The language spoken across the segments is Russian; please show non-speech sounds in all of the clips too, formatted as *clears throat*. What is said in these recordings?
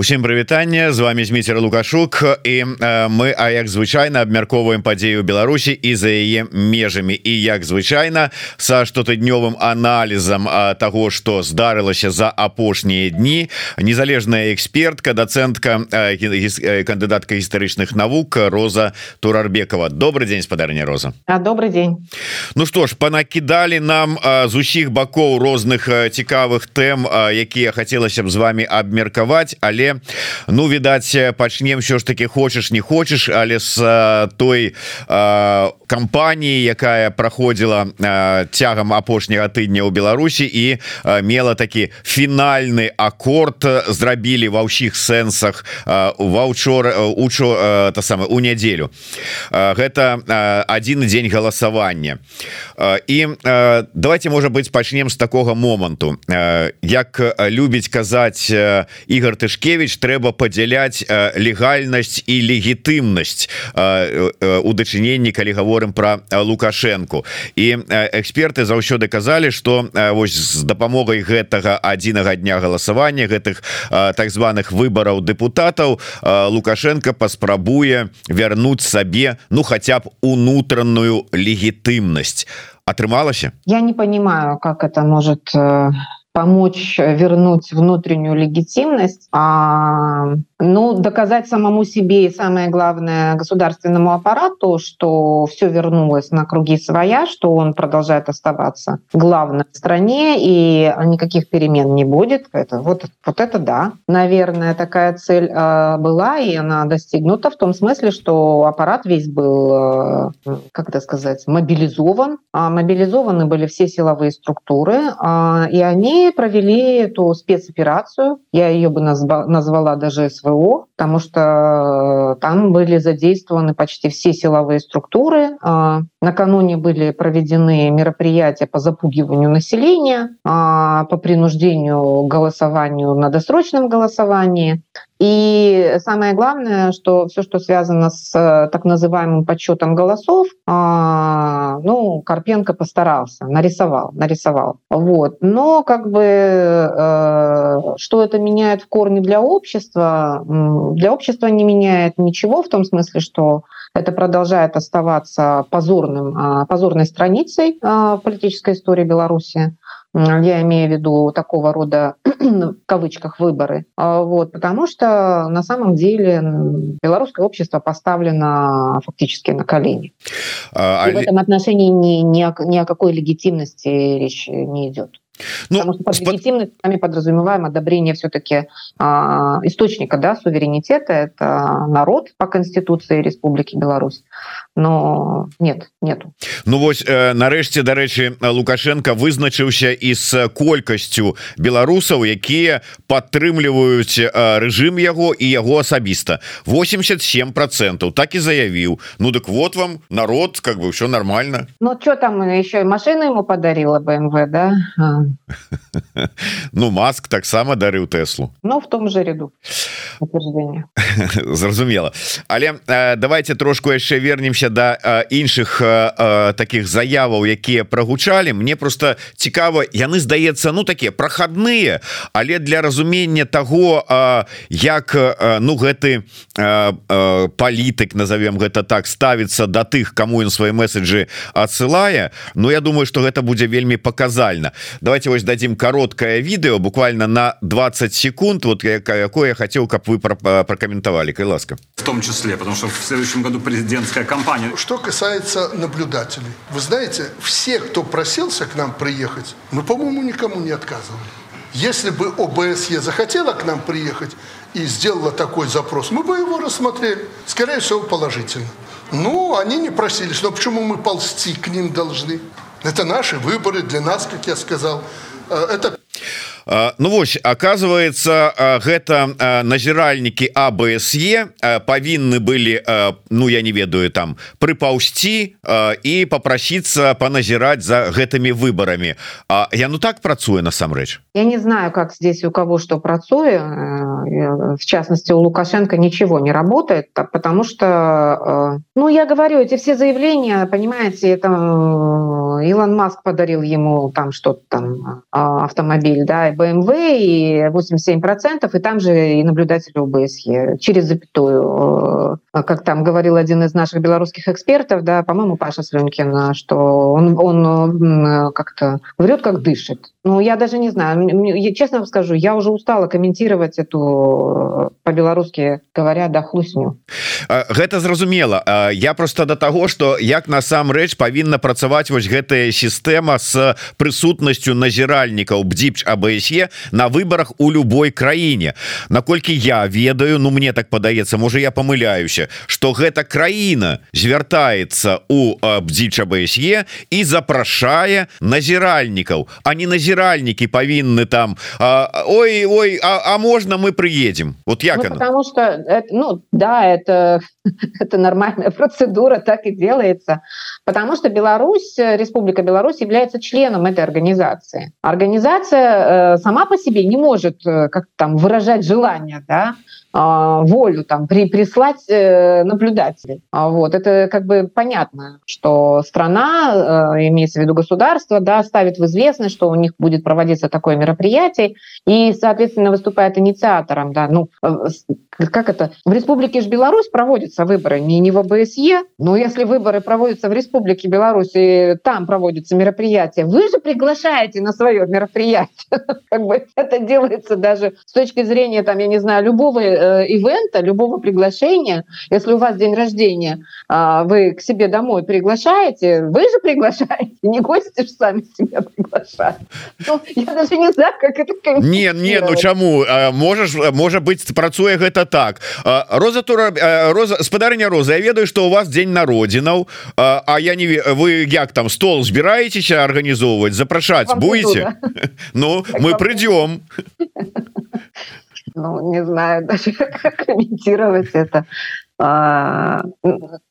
Усім прывітанне. З вами змейцер лукашук. І э, мы а як звычайна абмярковваем падзею Беларусі і за яе межамі. І як звычайна са штотыднёвым аналізам того что здарылася за апошнія дні незалежная экспертка дацэнтка э, кандыдатка гістарычных навук Роза турарбекова. Добрый день спадарня Роза. А добрый день. Ну что ж панакідалі нам з усіх бакоў розных цікавых тэм якія хацелася б з вами абмеркаваць але але ну відаць пачнем все ж таки хочаш не хочаш але с той кампаніі якая праходзіла цягам апошняга тыдня ў Беларусі і мела такі фінальны аккорд зрабілі ва ўсіх сэнсах ваўчора учо та сама у нядзелю гэта один дзень галасавання і давайте можа быть пачнем з такога моманту як любіць казаць Ігор тышке Маркевич трэба падзяляць легальнасць і легітымнасць у дачыненні калі гаворым про лукашенко і эксперты заўсёды казалі что вось з дапамогай гэтага адзінага дня галасавання гэтых так званых выбораў депутатаў лукашенко паспрабуе вярнуць сабе ну хотя б унутраную легітымнасць. Атрымалася? Я не понимаю как это может э, помочь вернуть внутреннюю легитимность а Ну, доказать самому себе и самое главное государственному аппарату, что все вернулось на круги своя, что он продолжает оставаться главным в стране и никаких перемен не будет. Это, вот, вот это да. Наверное, такая цель э, была, и она достигнута в том смысле, что аппарат весь был, э, как это сказать, мобилизован. А мобилизованы были все силовые структуры, э, и они провели эту спецоперацию. Я ее бы назва, назвала даже СВО СВО, потому что э, там были задействованы почти все силовые структуры. А, накануне были проведены мероприятия по запугиванию населения, а, по принуждению голосованию на досрочном голосовании. И самое главное, что все, что связано с э, так называемым подсчетом голосов, а, ну, Карпенко постарался, нарисовал, нарисовал. Вот. Но как бы э, что это меняет в корне для общества? Для общества не меняет ничего в том смысле, что это продолжает оставаться позорным, а, позорной страницей а, политической истории Беларуси я имею в виду такого рода *clears throat* в кавычках выборы, а, вот, потому что на самом деле белорусское общество поставлено фактически на колени. А, И в этом отношении ни, ни, о, ни о какой легитимности речь не идет. Ну, под спод... легитимностью подразумеваем одобрение все-таки а, источника да, суверенитета. Это народ по Конституции Республики Беларусь. Но нет, нету. Ну вот, э, нарэшце, дарэчы, Лукашенко вызначыўся і з колькасцю беларусаў, якія падтрымліваюць э, рэжым яго і яго асабіста. 87 процентов так і заявіў. Ну дык вот вам народ, как бы все нормально. Ну что там еще и машину ему подарила БМВ, да? *laughs* Ну маск таксама дарыў Тэслу Ну в том же ряду. *laughs* Зразумела Але э, давайте трошку яшчэ вернемся да э, іншых э, таких заяваў якія прагучалі. Мне просто цікава яны здаецца ну такія прахадныя але для разумення того як ну гэты палітык назовем гэта так ставіцца да тых кому ён свае месседжы адсылае. Ну я думаю что гэта будзе вельмі показальна давайте вось дадим короткое видео буквально на 20 секунд вот какое я хотел как вы прокомментовали кай ласка в том числе потому что в следующем году президентская кампания. Что касается наблюдателей вы знаете все кто просился к нам приехать мы по-моему никому не отказывали. Если бы обсе захотела к нам приехать и сделала такой запрос мы бы его рассмотрели. Скорее всего положительно. Ну они не просились но почему мы ползти к ним должны это наши выборы для нас как я сказал. Э, это Ну вось оказывается гэта назіральнікі АБСЕ павінны былі Ну я не ведаю там прыпаўсці і попрасіцца паназіраць за гэтымі выборами А я ну так працуе насамрэч? Я не знаю как здесь у кого что працуе. Э, в частности у Лукашенко ничего не работает потому что ну я говорю эти все заявления понимаете это Илон Маск подарил ему там что-то там автомобиль, да, и BMW, и 87%, и там же и наблюдатели ОБСЕ через запятую. Как там говорил один из наших белорусских экспертов, да, по-моему, Паша Слюнкин, что он, он как-то врет, как дышит. Ну, я даже не знаю. Честно скажу, я уже устала комментировать эту по-беларускі говоря да хлусню гэта зразумела я просто до того что як насамрэч павінна працаваць вось гэтая сістэма с прысутнасцю назіральнікаў бдзіпч абсе на выборах у любой краіне наколькі я ведаю Ну мне так падаецца можа я помыляюся что гэта краіна звяртаецца у бдзіч абсе і запрашае назіральнікаў. А не назіральнікі павінны там ой ой а, а можна мы приедем вот я ну, потому что это, ну да это *laughs* это нормальная *laughs* процедура так и делается. Потому что Беларусь Республика Беларусь является членом этой организации. Организация э, сама по себе не может э, как там выражать желание да волю там при прислать э, наблюдателей. А вот это как бы понятно что страна э, имеется в виду государство да ставит в известность что у них будет проводиться такое мероприятие и соответственно выступает инициатором да ну э, как это в республике ж Беларусь проводятся выборы не не в ОБСЕ но если выборы проводятся в республике Беларуси там проводится мероприятие вы же приглашаете на свое мероприятие. *laughs* Как бы это делается даже с точки зрения там я не знаю любого Э, ивента, любого приглашения, если у вас день рождения, а, вы к себе домой приглашаете, вы же приглашаете, *laughs* не гости же сами себя приглашают. Ну, я даже не знаю, как это Не, не, ну чему? Можешь, может быть, працуе это так. Роза Тура, Роза, спадарыня Роза, я ведаю, что у вас день народинов, а я не вы як там стол собираетесь организовывать, запрашать будете? *laughs* Ну, мы придем. *laughs* ну, не знаю *laughs* даже, как комментировать это. А,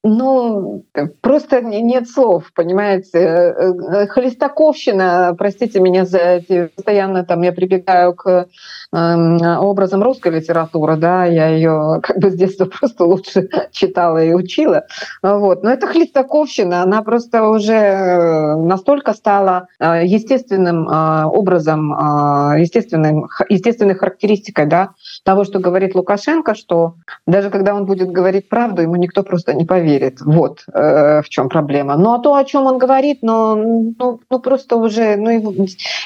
ну, просто нет слов, понимаете. Э, э, Холестаковщина, простите меня за эти... Постоянно там я прибегаю к э, образам русской литературы, да, я ее как бы с детства *laughs* просто лучше читала и учила. Вот. Но это Хлестаковщина, она просто уже э, настолько стала естественным образом, естественным, естественной характеристикой да, того, что говорит Лукашенко, что даже когда он будет говорить говорит правду, ему никто просто не поверит. Вот э, в чем проблема. Ну а то, о чем он говорит, ну, ну, ну просто уже ну, его,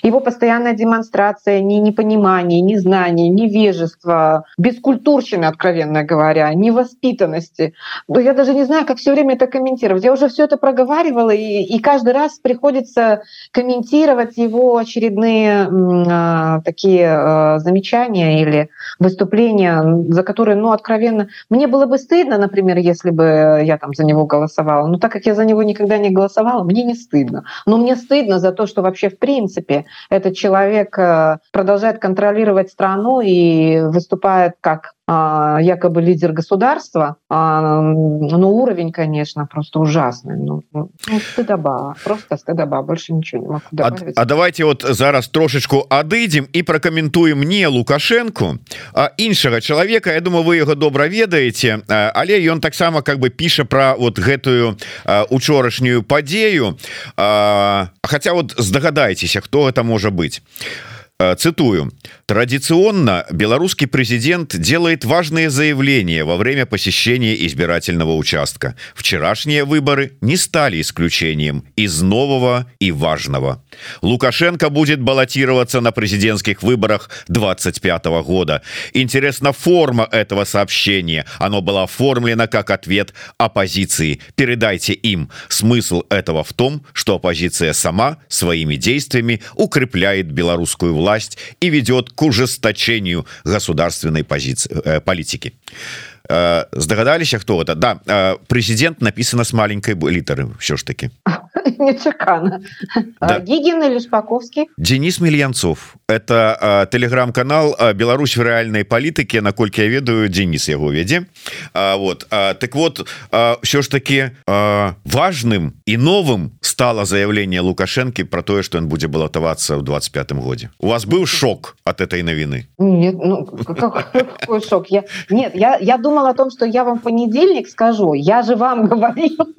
его постоянная демонстрация ни непонимания, ни знаний, невежества, бескультурщины, откровенно говоря, невоспитанности. Ну, я даже не знаю, как все время это комментировать. Я уже все это проговаривала, и, и каждый раз приходится комментировать его очередные э, такие э, замечания или выступления, за которые, ну, откровенно, мне было бы стыдно, стыдно, например, если бы я там за него голосовала. Но так как я за него никогда не голосовала, мне не стыдно. Но мне стыдно за то, что вообще в принципе этот человек э, продолжает контролировать страну и выступает как а, якобы лидер государства а, ну уровень конечно просто ужасный. Ну, ну, стыдоба просто стыдоба больше ничего не могу а, а давайте вот зараз трошечку адыдзім і пракаментуем не лукашенко а іншага чалавека. Я думаю вы его добра ведаеце але ён таксама как бы піша про вот гэтую учорашнюю падзею. Хаця вот здагадайцеся хто это можа быть цитую Традиционно белорусский президент делает важные заявления во время посещения избирательного участка. Вчерашние выборы не стали исключением из нового и важного. Лукашенко будет баллотироваться на президентских выборах 25 года. Интересна форма этого сообщения. Оно было оформлено как ответ оппозиции. Передайте им. Смысл этого в том, что оппозиция сама своими действиями укрепляет белорусскую власть и ведет к ужесточению государственной позиции э, политики. Э, здагадаліся хто это? Да э, президент написано с маленькой літары все ж таки. *laughs* Нечакана да. Гигин или Шпаковский? Денис Мельянцов это телеграм-канал Беларусь в реальной политике наколькі я ведаю Денис яго ведзе вот а, так вот все ж таки важным и новым стало заявление лукашенко про тое что он будзе балатавацца в 25 годзе у вас был шок от этой навіны нет ну, *laughs* какой шок? Я нет я я думал о том что я вам понедельник скажу. Я же вам *laughs* говорил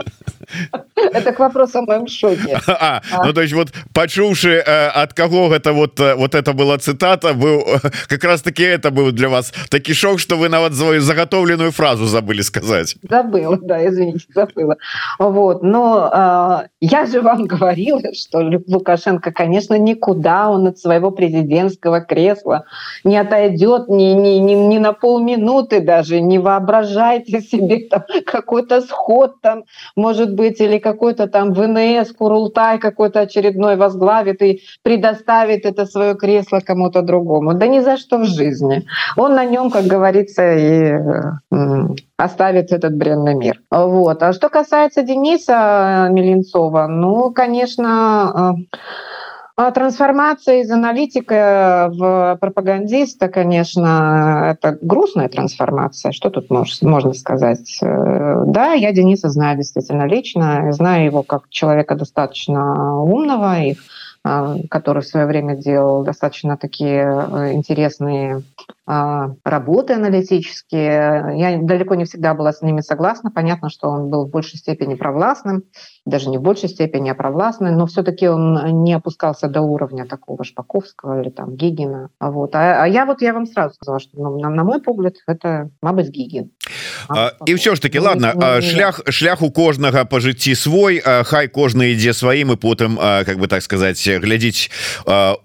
это к вопросу о моем шоке *laughs* а, ну, то есть вот почувши э, от кого это вот э, вот это была цитата был *laughs* как раз таки это был для вас таки шок что вы нават свою заготовленную фразу забыли сказать. Забыла да извините забыла. Вот но э, я же вам *laughs* говорила что лукашенко конечно никуда он от своего президентского кресла не отойдет ни ни, ни, ни на полминуты даже не воображайте себе какой-то сход там может быть или какой-то там ВНС Курултай какой-то очередной возглавит и предоставит это свое кресло кому-то другому да ни за что в жизни он на нем как говорится и оставит этот бренный мир вот а что касается Дениса Меленцова ну конечно э, а трансформация из аналитика в пропагандиста, конечно, это грустная трансформация. Что тут можно сказать? Э, да, я Дениса знаю действительно лично, знаю его как человека достаточно умного и который в свое время делал достаточно такие э, интересные а, работы аналитические. Я далеко не всегда была с ними согласна. Понятно, что он был в большей степени провластным, даже не в большей степени, а провластный, но все-таки он не опускался до уровня такого Шпаковского или там Гигина. Вот. А, а я вот я вам сразу сказала, что ну, на, на мой взгляд это, мабыть, Гигин. А, і все ж таки ладно не, не, шлях шлях у кожнага по жыцці свой хай кожны ідзе сваім і потым как бы так сказать глядзіць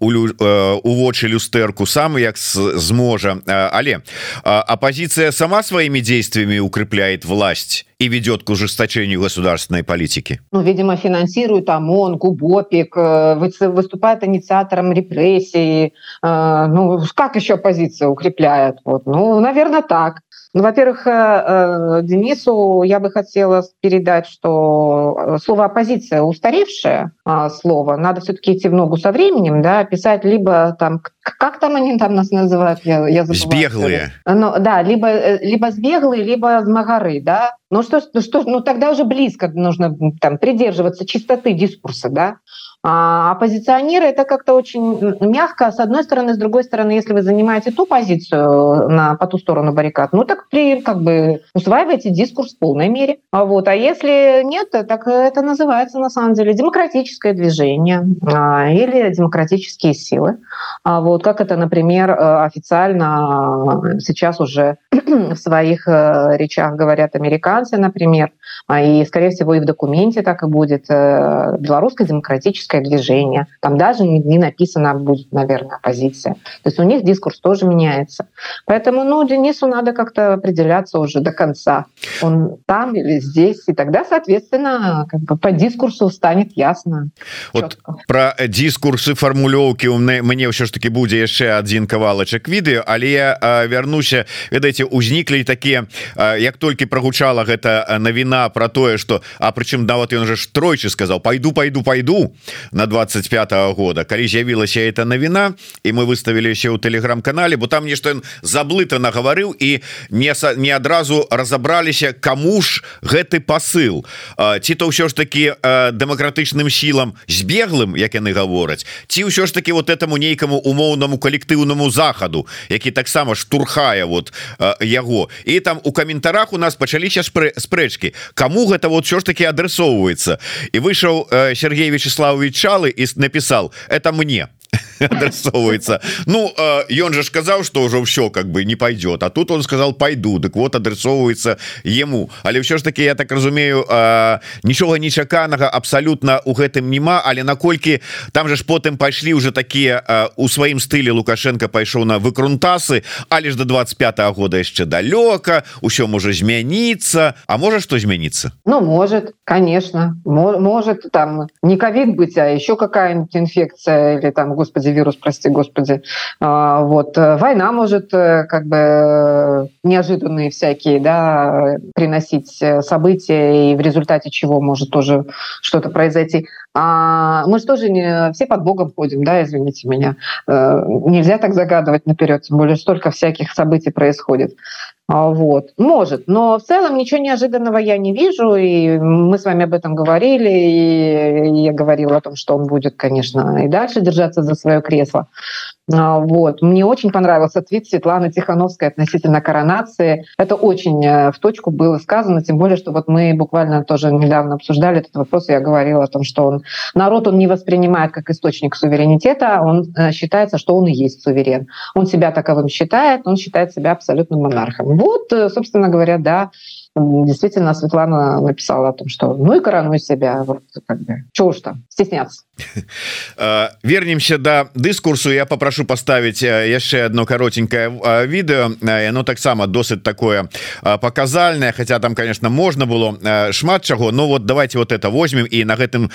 у, у вочы люстэрку сам як зможа але оппозиция сама своими действиями укрепляет власть и ведет к ужесточению государственной политики? Ну видимо финансирует ОМОН Губопик э, выступает инициатором репрессии э, ну как еще оппозиция укрепляет? Вот ну наверное так Ну, во-первых, э, э, Денису я бы хотела передать, что э, слово оппозиция устаревшее а, слово, надо все-таки идти в ногу со временем, да, писать либо там, как там они там нас называют, я, я Сбеглые. Ну, да, либо, либо сбеглые, либо змагары, да. Ну что, что, ну тогда уже близко нужно там придерживаться чистоты дискурса, да. А оппозиционеры это как-то очень мягко, с одной стороны, с другой стороны, если вы занимаете ту позицию на, по ту сторону баррикад, ну так при, как бы усваиваете дискурс в полной мере. А, вот. а если нет, так это называется на самом деле демократическое движение а, или демократические силы. А вот как это, например, э, официально сейчас уже *clears throat* в своих э, речах говорят американцы, например, и, скорее всего, и в документе так и будет э, белорусское демократическое движение. Там даже не написано будет, наверное, оппозиция. То есть у них дискурс тоже меняется. Поэтому, ну, Денису надо как-то определяться уже до конца. Он там или здесь, и тогда, соответственно, как бы по дискурсу станет ясно. Вот про дискурсы формулёўки у мне все ж таки будзе яшчэ один кавалачак відэо але я вярнуся ведаеце узніклі такія як толькі прогучала гэта навіна про тое что а прычым нават ён же ж тройчы сказал пойду пойду пойду на 25 -го года. Калі з'явілася эта навіна і мы выставілі еще ў телеграм-канале бо там нешта ён заблыта нагаварыў і не не адразу разабраліся кому ж гэты посыл. Ці то ўсё ж таки дэмакратычным сілам збеглым як яны гавораць ці ўсё ж таки вот этому нейкаму умоўнаму калектыўнаму захаду які таксама штурхае вот яго. І там у каментарах у нас пачаліся спрэчки кому гэта вот все ж таки адресоўваецца і выйшаў Сергей Вячеславович чалы і написал это мне *laughs* адресовывается. Ну ён же сказал что уже все как бы не пойдет а тут он сказал пойду так вот адресовывается ему. Але все ж таки я так разумею нічога нечаканага абсолютно у гэтым няма але наколькі там же ж потым пайшлі уже такие у сваім стылі лукашенко пайшоў на выкрунтасы але ж до 25 -го года яшчэ далёка усё можа змяніцца. А можа что змяніцца? Ну может конечно. Может там не ковид быть а еще какая-нибудь инфекция или там господи вирус, прости господи. А, вот. Э, война может э, как бы неожиданные всякие да, приносить э, события, и в результате чего может тоже что-то произойти. А мы же тоже не все под Богом ходим, да, извините меня. Нельзя так загадывать наперед, тем более столько всяких событий происходит. А, вот. Может, но в целом ничего неожиданного я не вижу, и мы с вами об этом говорили, и я говорила о том, что он будет, конечно, и дальше держаться за свое кресло. А, вот. Мне очень понравился твит Светланы Тихановской относительно коронации. Это очень э, в точку было сказано, тем более, что вот мы буквально тоже недавно обсуждали этот вопрос, и я говорила о том, что он, народ он не воспринимает как источник суверенитета, он э, считается, что он и есть суверен. Он себя таковым считает, он считает себя абсолютным монархом. Вот, э, собственно говоря, да, действительно Светлана написала о том, что ну и коронуй себя, вот как бы, чего уж там, стесняться. *laughs* Э, вернемся до дыскурсу я попрошу поставить яшчэ одно коротенькое відэо оно таксама досыць такое показальное хотя там конечно можно было шмат чаго но вот давайте вот это возьмем и на гэтым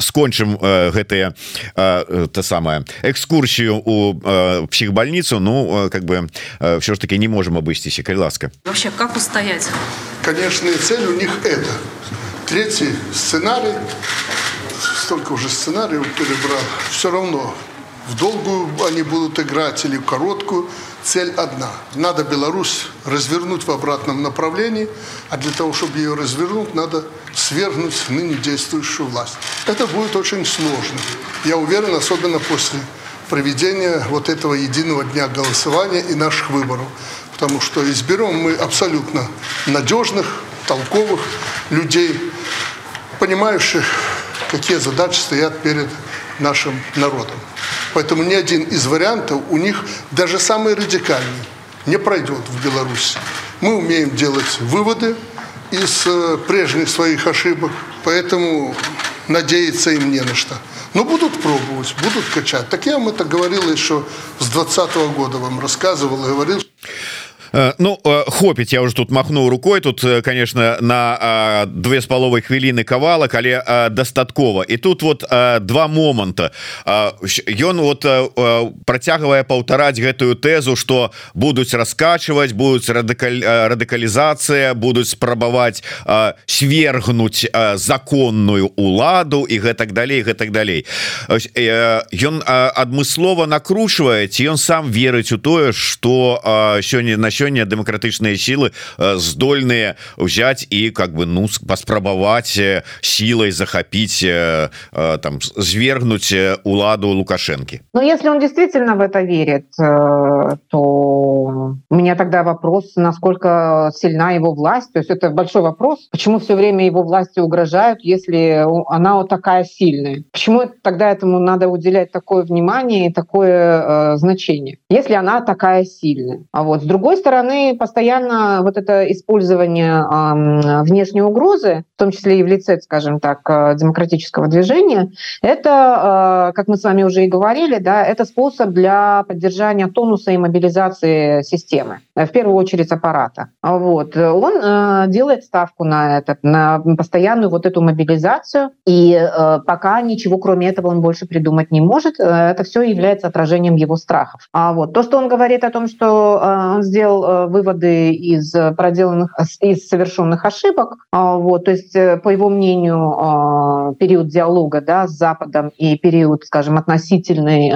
скончым гэтые то самое экскурсию у психбольницу. Ну как бы все ж таки не можем обысціся калі ласка. Вообще как устоять конечная цель у них это третий сценарий столько уже сценариев перебрал, все равно в долгую они будут играть или в короткую. Цель одна. Надо Беларусь развернуть в обратном направлении, а для того, чтобы ее развернуть, надо свергнуть ныне действующую власть. Это будет очень сложно. Я уверен, особенно после проведения вот этого единого дня голосования и наших выборов. Потому что изберем мы абсолютно надежных, толковых людей, понимающих какие задачи стоят перед нашим народом. Поэтому ни один из вариантов у них, даже самый радикальный, не пройдет в Беларуси. Мы умеем делать выводы из э, прежних своих ошибок, поэтому надеяться им не на что. Но будут пробовать, будут качать. Так я вам это говорил еще с 2020 года, вам рассказывал и говорил. Э, ну э, хопіць я уже тут махнуў рукой. Тут э, конечно на две з паловай хвіліны кавалак але дастаткова і тут вот два моманта ён вот працягвае паўтараць гэтую тэзу что будуць раскачваць будуць радыкаль радыкалізацыя будуць спрабаваць свергнуць законную уладу і гэтак далей гэтак далей ён адмыслова накручвае ці ён сам верыць у тое что сёння на сёння дэмакратычныя сілы э, здольныя взять і как бы ну паспрабаваць э, сілай захапіць э, там звергнуть уладу лукашэнкі Ну если он действительно в это верит то у меня тогда вопрос насколько сильна его власть то есть это большой вопрос почему все время его власти угрожают если она вот такая сильная почему тогда этому надо уделять такое внимание и такое значение если она такая сильная а вот с другой стороны стороны, постоянно вот это использование э, внешней угрозы, в том числе и в лице, скажем так, э, демократического движения, это, э, как мы с вами уже и говорили, да, это способ для поддержания тонуса и мобилизации системы, в первую очередь аппарата. Вот. Он э, делает ставку на это, на постоянную вот эту мобилизацию, и э, пока ничего кроме этого он больше придумать не может, это все является отражением его страхов. А вот то, что он говорит о том, что э, он сделал Э, выводы из проделанных, из совершенных ошибок. А, вот, то есть, э, по его мнению, а, период диалога да, с Западом и период, скажем, относительной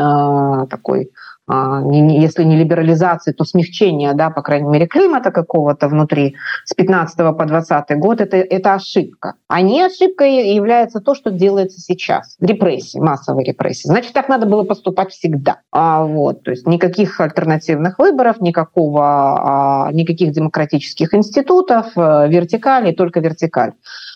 такой если не либерализации, то смягчение, да, по крайней мере, климата какого-то внутри с 15 по 20 год, это, это ошибка. А не ошибкой является то, что делается сейчас. Репрессии, массовые репрессии. Значит, так надо было поступать всегда. А, вот, то есть никаких альтернативных выборов, никакого, а, никаких демократических институтов, э, вертикали, только вертикаль.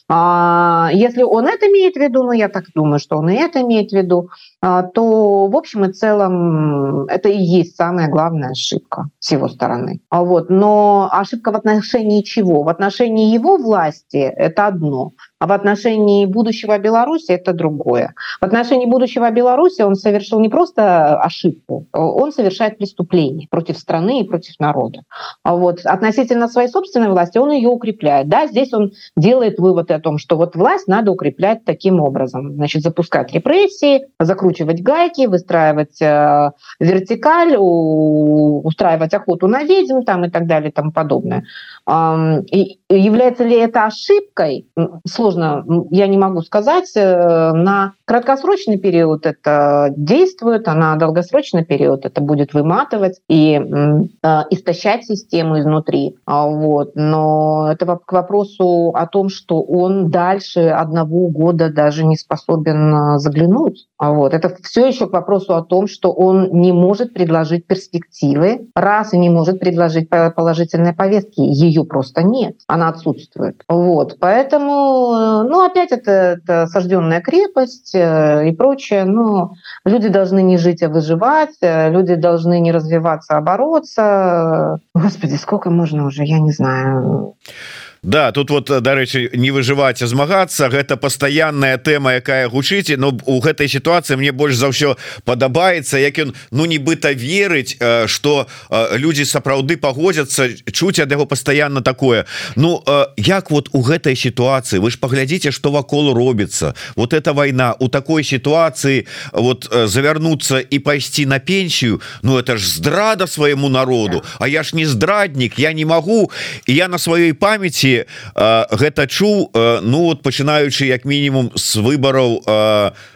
А, если он это имеет в виду, ну я так думаю, что он и это имеет в виду, а, то в общем и целом это и есть самая главная ошибка с его стороны. А вот, но ошибка в отношении чего? В отношении его власти это одно, а в отношении будущего Беларуси это другое. В отношении будущего Беларуси он совершил не просто ошибку, он совершает преступление против страны и против народа. А вот относительно своей собственной власти он ее укрепляет. Да, здесь он делает вывод и о том, что вот власть надо укреплять таким образом. Значит, запускать репрессии, закручивать гайки, выстраивать э, вертикаль, устраивать охоту на ведьм там, и так далее и тому подобное. Является ли это ошибкой? Сложно, я не могу сказать. Э, на краткосрочный период это действует, а на долгосрочный период это будет выматывать и э, истощать систему изнутри. А, вот. Но это к вопросу о том, что он дальше одного года даже не способен э, заглянуть. А вот. Это все еще к вопросу о том, что он не может предложить перспективы, раз и не может предложить положительные повестки. Ее просто нет, она отсутствует. Вот. Поэтому, э, ну, опять это, это сожденная крепость и прочее. Но люди должны не жить, а выживать, люди должны не развиваться, а бороться. Господи, сколько можно уже, я не знаю. Да тут вот дарэчы не выжываць а змагацца. Гэта пастаянная тэма якая гучыце но у гэтай сітуацыі мне больш за ўсё падабаецца як ён ну нібыта верыць что людзі сапраўды пагодзяцца чуць ад яго пастаянна такое. Ну як вот у гэтай сітуацыі? Вы ж паглядзіце что вакол робіцца. Вот эта война у такой сітуацыі вот завярнуцца і пайсці на пенсію Ну это ж здрада свайму народу. А я ж не здраднік я не могу і я на сваёй памяти гэта чуў ну вот пачынаючы як мінімум с выбораў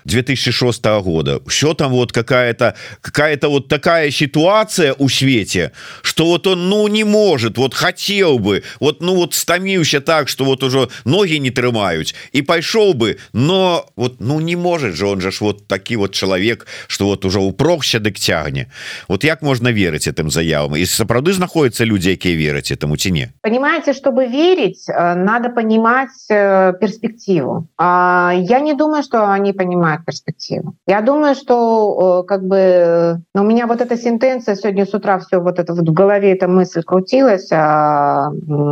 2006 года. Все там вот какая-то какая-то вот такая ситуация у свете что вот он ну не может вот хотел бы вот ну вот стаміўся так что вот уже ноги не трымаюць и пайшоў бы но вот ну не может же он же ж вот такі вот человек что вот уже упрохся дык цягне вот як можно верыць этим заявам? И сапраўды знаходятся люди якія вераць этому ці не? Понимаете чтобы верить верить, э, надо понимать э, перспективу. А я не думаю, что они понимают перспективу. Я думаю, что как бы ну, у меня вот эта сентенция сегодня с утра все вот это вот в голове эта мысль крутилась о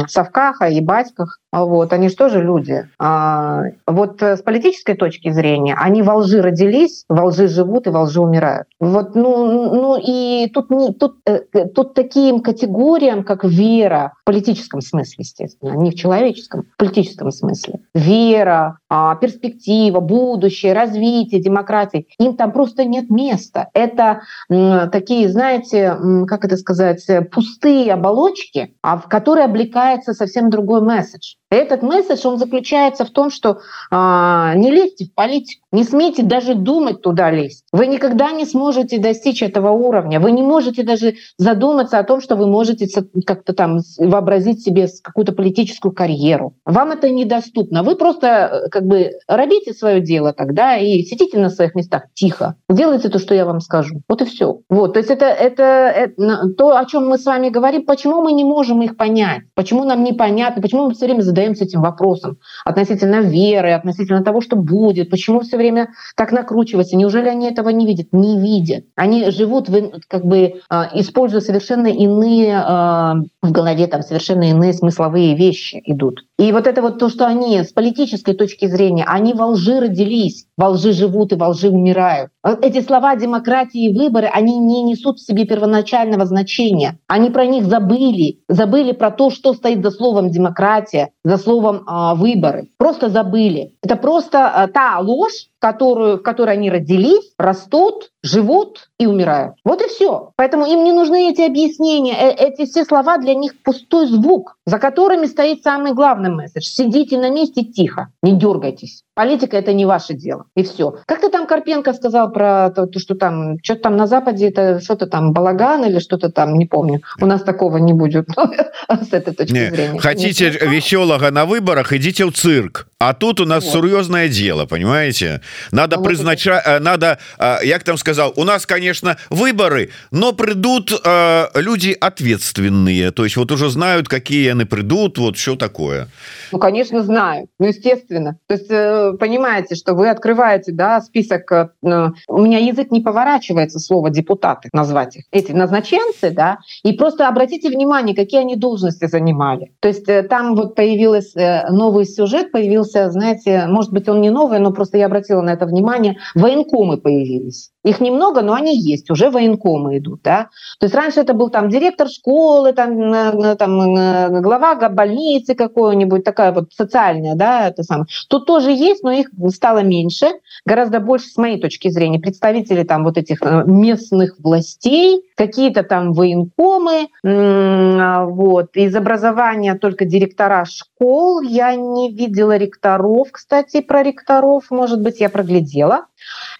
совках, о ебатьках. Вот, они что же люди? А, вот с политической точки зрения они во лжи родились, во лжи живут и во лжи умирают. Вот, ну, ну и тут, не, тут, э, тут таким категориям, как вера, в политическом смысле, естественно, не в человеческом, в политическом смысле. Вера, а, перспектива, будущее, развитие, демократии. Им там просто нет места. Это такие, знаете, как это сказать, пустые оболочки, а в которые облекается совсем другой месседж. Этот месседж, он заключается в том, что а, не лезьте в политику, не смейте даже думать туда лезть. Вы никогда не сможете достичь этого уровня. Вы не можете даже задуматься о том, что вы можете как-то там вообразить себе какую-то политическую карьеру. Вам это недоступно. Вы просто э, как бы робите свое дело тогда и сидите на своих местах тихо. Делайте то, что я вам скажу. Вот и все. Вот. То есть это, это, это то, о чем мы с вами говорим. Почему мы не можем их понять? Почему нам непонятно? Почему мы все время задаем задаемся этим вопросом относительно веры, относительно того, что будет, почему все время так накручивается. Неужели они этого не видят? Не видят. Они живут, как бы а, используя совершенно иные а, в голове, там совершенно иные смысловые вещи идут. И вот это вот то, что они с политической точки зрения, они во лжи родились, во лжи живут и во лжи умирают. Эти слова демократии и выборы, они не несут в себе первоначального значения. Они про них забыли, забыли про то, что стоит за словом демократия, за словом э, выборы. Просто забыли. Это просто э, та ложь, которую, в которой они родились, растут, живут и умирают. Вот и все. Поэтому им не нужны эти объяснения. Э эти все слова для них пустой звук, за которыми стоит самый главный месседж. Сидите на месте тихо, не дергайтесь. Политика это не ваше дело. И все. Как ты там Карпенко сказал про то, что там что-то там на Западе это что-то там балаган или что-то там, не помню. У нас такого не будет *laughs* с этой точки не. зрения. Хотите веселого на выборах, идите в цирк. А тут у нас вот. серьезное дело, понимаете? надо ну, призначать вот надо як там сказал у нас конечно выборы но придут э, люди ответственные то есть вот уже знают какие они придут вот что такое ну конечно знаю ну, естественно то есть э, понимаете что вы открываете да список э, у меня язык не поворачивается слово депутаты назвать их эти назначенцы да и просто обратите внимание какие они должности занимали то есть э, там вот появилась э, новый сюжет появился появился, знаете, может быть, он не новый, но просто я обратила на это внимание, военкомы появились. Их немного, но они есть, уже военкомы идут. Да? То есть раньше это был там директор школы, там, там глава больницы какой-нибудь, такая вот социальная, да, это самое. Тут тоже есть, но их стало меньше, гораздо больше, с моей точки зрения, представители там вот этих э, местных властей, какие-то там военкомы, вот, из образования только директора школ, я не видела ректоров, кстати, про ректоров, может быть, я проглядела.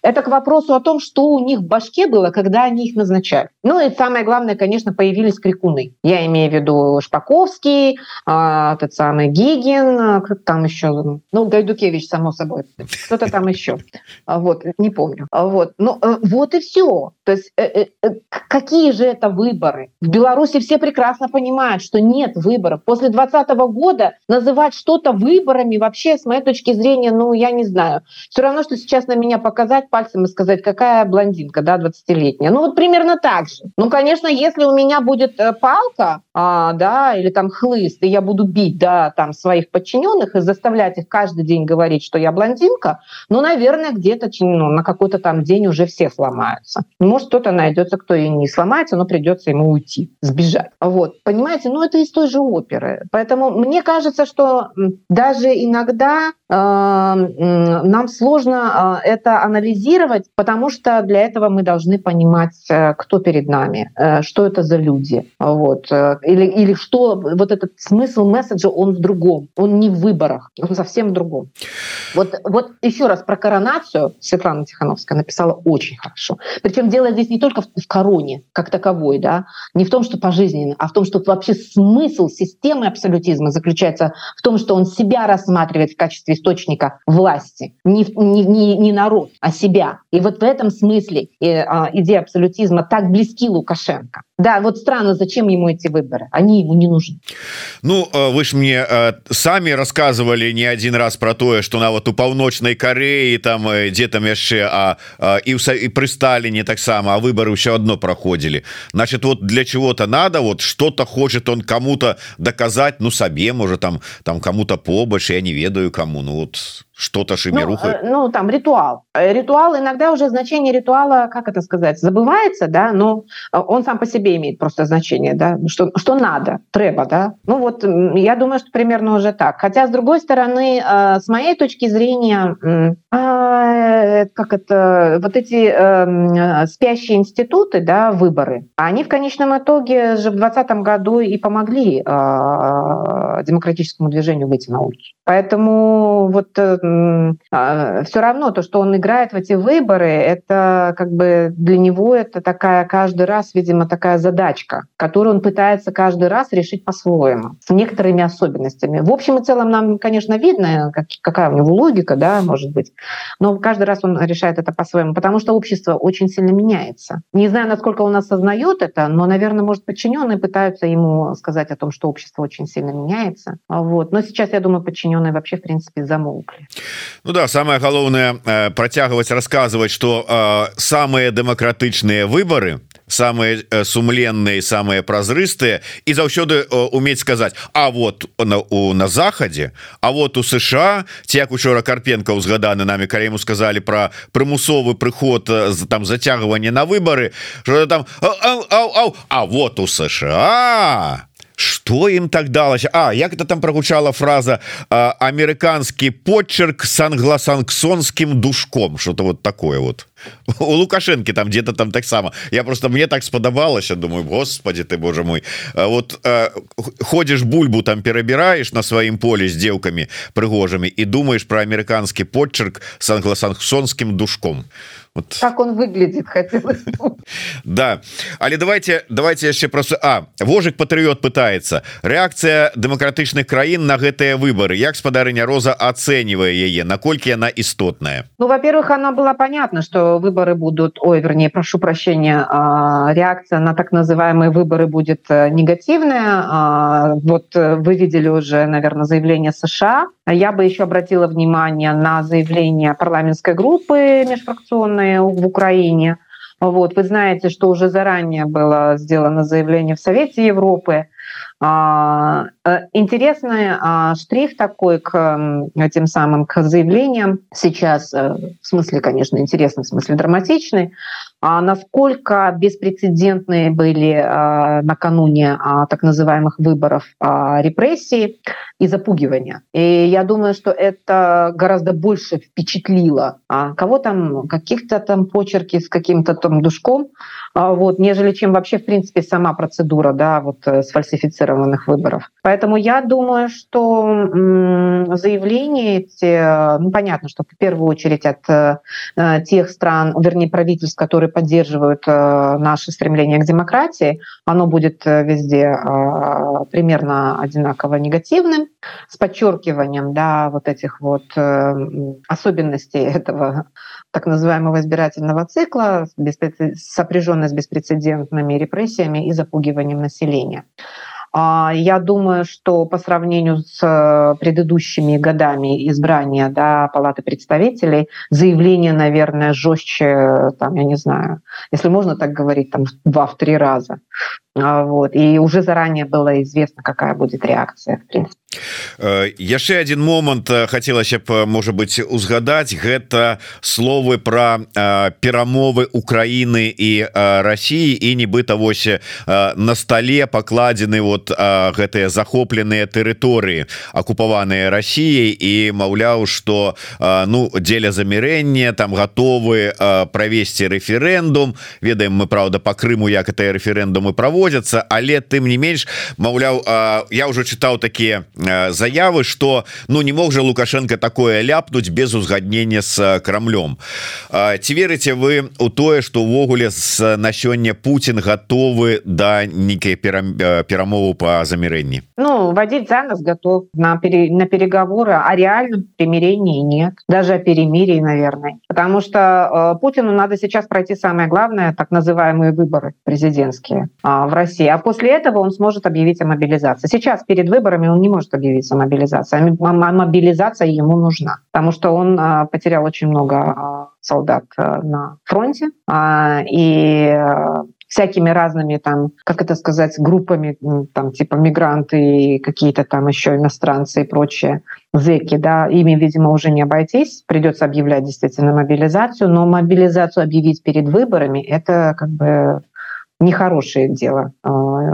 Это к вопросу о том, что у них в башке было, когда они их назначали. Ну и самое главное, конечно, появились крикуны. Я имею в виду Шпаковский, а, тот самый Гигин, а, там еще, ну, Гайдукевич, само собой, кто-то там еще. А, вот, не помню. Вот, ну, э, вот и все. То есть э, э, какие же это выборы? В Беларуси все прекрасно понимают, что нет выборов. После 2020 года называть что-то выборами вообще, с моей точки зрения, ну, я не знаю. Все равно, что сейчас на меня показать пальцем и сказать, какая блондинка, да, 20-летняя. Ну вот примерно так же. Ну, конечно, если у меня будет э, палка, а, да, или там хлыст, и я буду бить, да, там своих подчиненных и заставлять их каждый день говорить, что я блондинка, ну, наверное, где-то ну, на какой-то там день уже все сломаются. Может, кто-то найдется, кто и не сломается, но придется ему уйти, сбежать. Вот, понимаете, ну, это из той же оперы. Поэтому мне кажется, что даже иногда э, нам сложно э, анализировать, потому что для этого мы должны понимать, э, кто перед нами, э, что это за люди, вот, э, или, или что вот этот смысл месседжа, он в другом, он не в выборах, он совсем в другом. Вот, вот еще раз про коронацию Светлана Тихановская написала очень хорошо. Причем дело здесь не только в, в короне как таковой, да, не в том, что пожизненно, а в том, что вообще смысл системы абсолютизма заключается в том, что он себя рассматривает в качестве источника власти, не, не, не, не народ, а себя. И вот в этом смысле э, а, идея абсолютизма так близки Лукашенко. Да, вот странно, зачем ему эти выборы? Они ему не нужны. Ну, э, вы ж мне э, сами рассказывали не один раз про тое, что на вот у паўночнай Кореі там где там яшчэ а, а і і пры Сталіне таксама а выборы ўсё одно проходили значит вот для чего-то надо вот что-то хочет он кому-то доказать ну сабе может там там кому-то побольше я не ведаю кому ну вот что-то шимируха ну, ну там ритуал. Э, ритуал иногда уже значение ритуала как это сказать забывается да но э, он сам по себе имеет просто значение да что что надо треба да. Ну вот я думаю что примерно уже так. Хотя с другой стороны э, с моей точки зрения а, как это вот эти спящие институты да выборы они в конечном итоге же в двадцатом году и помогли демократическому движению выйти на улицу. Поэтому вот все равно то, что он играет в эти выборы, это как бы для него это такая каждый раз, видимо, такая задачка, которую он пытается каждый раз решить по-своему, с некоторыми особенностями. В общем и целом нам, конечно, видно, как, какая у него логика, да, может быть, но каждый раз он решает это по-своему, потому что общество очень сильно меняется. Не знаю, насколько он осознает это, но, наверное, может, подчиненные пытаются ему сказать о том, что общество очень сильно меняется. Вот. Но сейчас, я думаю, подчиненные вообще, в принципе, замолкли. Ну да самое галоўнае э, працягваць рассказывать что э, самые дэмакратычныя выборы самые э, сумленные самые празрыстыя і заўсёды уметь сказать А вот на у на захадзе А вот у США ці як учора карпенко узгаданы нами калі ему сказали про прымусовы прыход там зацягванне на выборы что там а, а, а, а, а вот у США что им так далось А як это там прогучала фраза американский почерк с англосанксонским душком что-то вот такое вот. У лукашенко там где-то там таксама я просто мне так спадабалася думаю Господи ты Боже мой вот ходишь бульбу там перабираешь на сваім поле с девками прыгожими и думаешь про американский почерк с англосанксонским душком вот. как он выглядит *laughs* да. Але давайте давайте яшчэ просто а вожик патрыот пытается. Реакция демократычных краін на гэтыя выборы. Як спадарыня роза оценивая яе? Наколькі она істотная? Ну во-первых она была понятно что выборы будут ой вернее прошу прощения реакция на так называемые выборы будет э, негативная. Вот э, вы видели уже наверное заявление США. Я бы еще обратила внимание на заявление парламентской группы межфракционной в Украине. Вот, вы знаете, что уже заранее было сделано заявление в Совете Европы, А, э, интересный а, штрих такой к этим самым к заявлениям. Сейчас, э, в смысле, конечно, интересный, в смысле драматичный, а насколько беспрецедентные были а, накануне а, так называемых выборов репрессии и запугивания. И я думаю, что это гораздо больше впечатлило кого там, каких-то там почерки с каким-то там душком, вот, нежели чем вообще, в принципе, сама процедура да, вот, э, сфальсифицированных выборов. Поэтому я думаю, что заявления эти, ну, понятно, что в первую очередь от э, тех стран, вернее, правительств, которые поддерживают э, наше стремление к демократии, оно будет э, везде э, примерно одинаково негативным, с подчеркиванием да, вот этих вот особенностей этого *laughs* так называемого избирательного цикла, сопряженной с беспрецедентными репрессиями и запугиванием населения. А, я думаю, что по сравнению с э, предыдущими годами избрания да, Палаты представителей, заявление, наверное, жестче, там, я не знаю, если можно так говорить, там, два-три раза. Вот. И уже заранее было известно, какая будет реакция, в принципе. яшчэ один момант хацелася б можа быть узгадаць гэта словы про перамовы Украины і России і нібыта вось на столе покладены вот гэтыя захопленыя тэрыторыі акупаваныя Россией і маўляў что ну дзеля замірэння там готовы правесці референдум ведаем мы правда по Крыму як это референдумы праводзяцца але тым не менш маўляў я уже чытаў такія Э, заявы что ну не мог же лукашенко такое ляпнуть без узгаднения с э, крамлем ці верыце вы у тое что увогуле с на сёння Путин готовы да нейкай э, перамову по замірэнні Ну водить за нас готов на пере, на переговоры о реальном примирении нет даже о перемирии наверное потому что э, Путину надо сейчас пройти самое главное так называемые выборы президентские э, в России а после этого он сможет объявить о мобилизации сейчас перед выборами он не может может объявиться мобилизация. А мобилизация ему нужна, потому что он а, потерял очень много а, солдат на фронте, и всякими разными там, как это сказать, группами, там типа мигранты и какие-то там еще иностранцы и прочее, зеки, да, ими, видимо, уже не обойтись, придется объявлять действительно мобилизацию, но мобилизацию объявить перед выборами, это как бы нехорошее дело, э,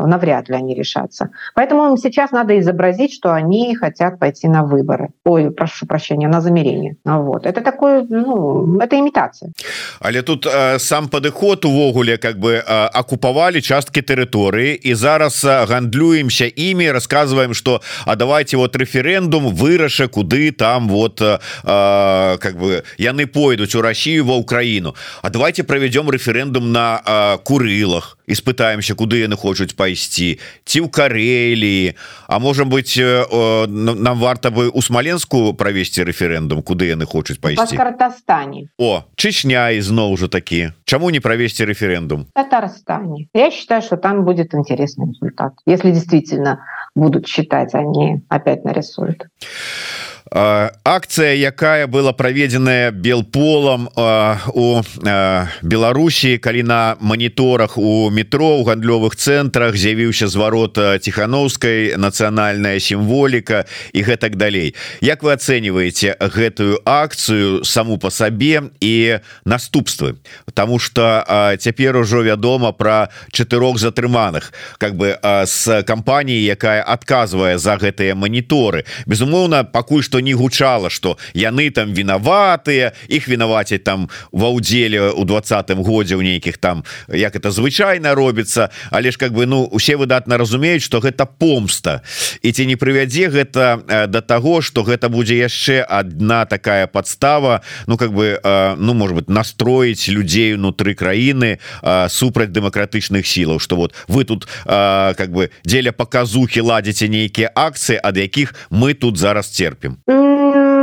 навряд ли они решатся. Поэтому сейчас надо изобразить, что они хотят пойти на выборы. Ой, прошу прощения, на замерение. Вот. Это такое, ну, это имитация. Але тут э, сам падыход увогуле как бы э, оккупавалі часткі тэрыторыі і зараз э, гандлюемся імі рассказываем что а давайте вот референдум выраша куды там вот э, э, как бы яны пойдуць у Россию ва Украіну А давайте проведем референдум на э, курылах испытаемся куды яны хочуць пайсці ці ў карелі А можем быть нам варта бы у смаленску правесці референдум куды яны хочуць пайсці картастане О чечня ізноў уже такі Чаму не провесці референдум Татарстане Я считаю что там будет интересный результат если действительно будут считать они опять нарисуют а Акцыя якая была праведзеная белполам у Беларусі калі на моніторах у метро у гандлёвых цэнтрах з'явіўся зварот ціхановскай нацыянальная сімволіка і гэтак далей. Як вы ацэньваеце гэтую акцыю саму по сабе і наступствы? Таму что цяпер ужо вядома про чатырох затрыманых как бы с кампаніі якая адказвае за гэтыя моніторы безумоўна пакуль что не гучала что яны там вінаватыя их вінавацяць там ва ўдзеле у двадцатым годзе ў нейкіх там як это звычайна робіцца але ж как бы ну усе выдатна разумеюць что гэта помста. І ці не прывядзе гэта до да того что гэта будзе яшчэ одна такая подстава ну как бы ну может быть настроить людзей унутры краіны супраць дэмакратычных сілаў что вот вы тут как бы дзеля показухи ладзіце нейкія акцыі ад якіх мы тут зараз терпім 嗯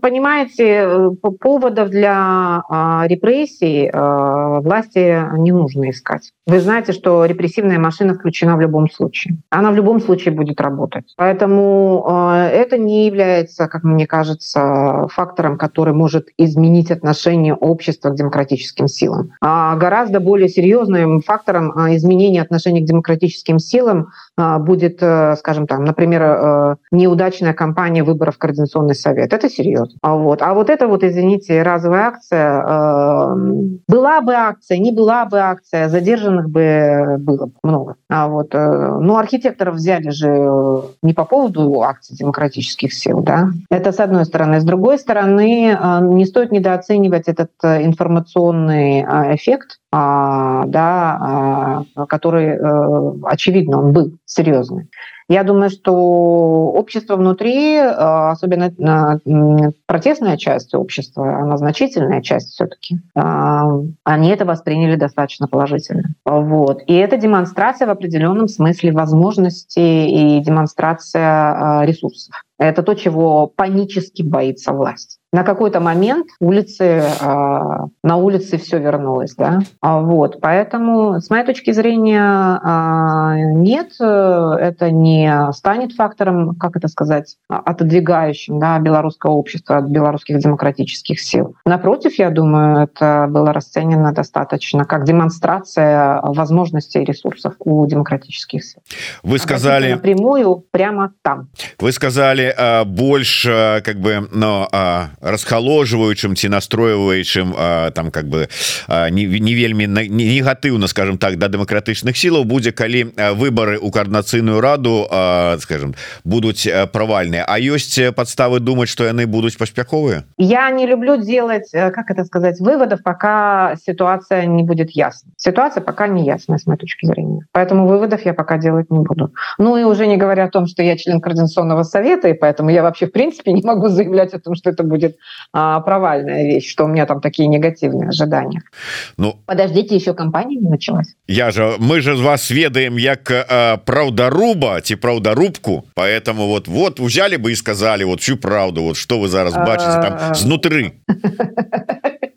понимаете, поводов для репрессий власти не нужно искать. Вы знаете, что репрессивная машина включена в любом случае. Она в любом случае будет работать. Поэтому это не является, как мне кажется, фактором, который может изменить отношение общества к демократическим силам. А гораздо более серьезным фактором изменения отношений к демократическим силам будет, скажем так, например, неудачная кампания выборов в Координационный совет. Это серьезно. А вот, а вот это вот, извините, разовая акция. Э, была бы акция, не была бы акция, задержанных бы было много. А вот, э, ну, архитекторов взяли же не по поводу акций демократических сил, да. Это с одной стороны. С другой стороны, э, не стоит недооценивать этот э, информационный э, эффект, а, да, а, который, э, очевидно, он был серьезный. Я думаю, что общество внутри, э, особенно э, протестная часть общества, она значительная часть все-таки, они это восприняли достаточно положительно. Вот. И это демонстрация в определенном смысле возможности и демонстрация ресурсов. Это то, чего панически боится власть. На какой-то момент улицы, а, на улице все вернулось, да. А вот, поэтому, с моей точки зрения, а, нет, это не станет фактором, как это сказать, отодвигающим, да, белорусское общество от белорусских демократических сил. Напротив, я думаю, это было расценено достаточно как демонстрация возможностей и ресурсов у демократических сил. Вы сказали напрямую прямо там. Вы сказали э, больш э, как бы но э, расхаложваючым ці настройваючым э, там как бы э, не, не вельмі негатыўна скажем так да дэмакратычных сілаў будзе калі выборы у коорднацыйную раду э, скажем будуць правальныя А ёсць подставы думаць что яны будуць паспяховыя я не люблю делать как это сказать выводов пока ситуация не будет ясна ситуация пока не ясная с моей точки зрения поэтому выводов я пока делать не буду ну и уже не говоря о том что я член координационного совета и поэтому я вообще в принципе не могу заявлять о том, что это будет а, провальная вещь, что у меня там такие негативные ожидания. Ну, подождите, еще компания не началась. Я же, мы же вас ведаем як э, правдаруба, ці правдарубку, поэтому вот вот взяли бы и сказали вот всю правду, вот что вы зараз бачите там снутры. *laughs*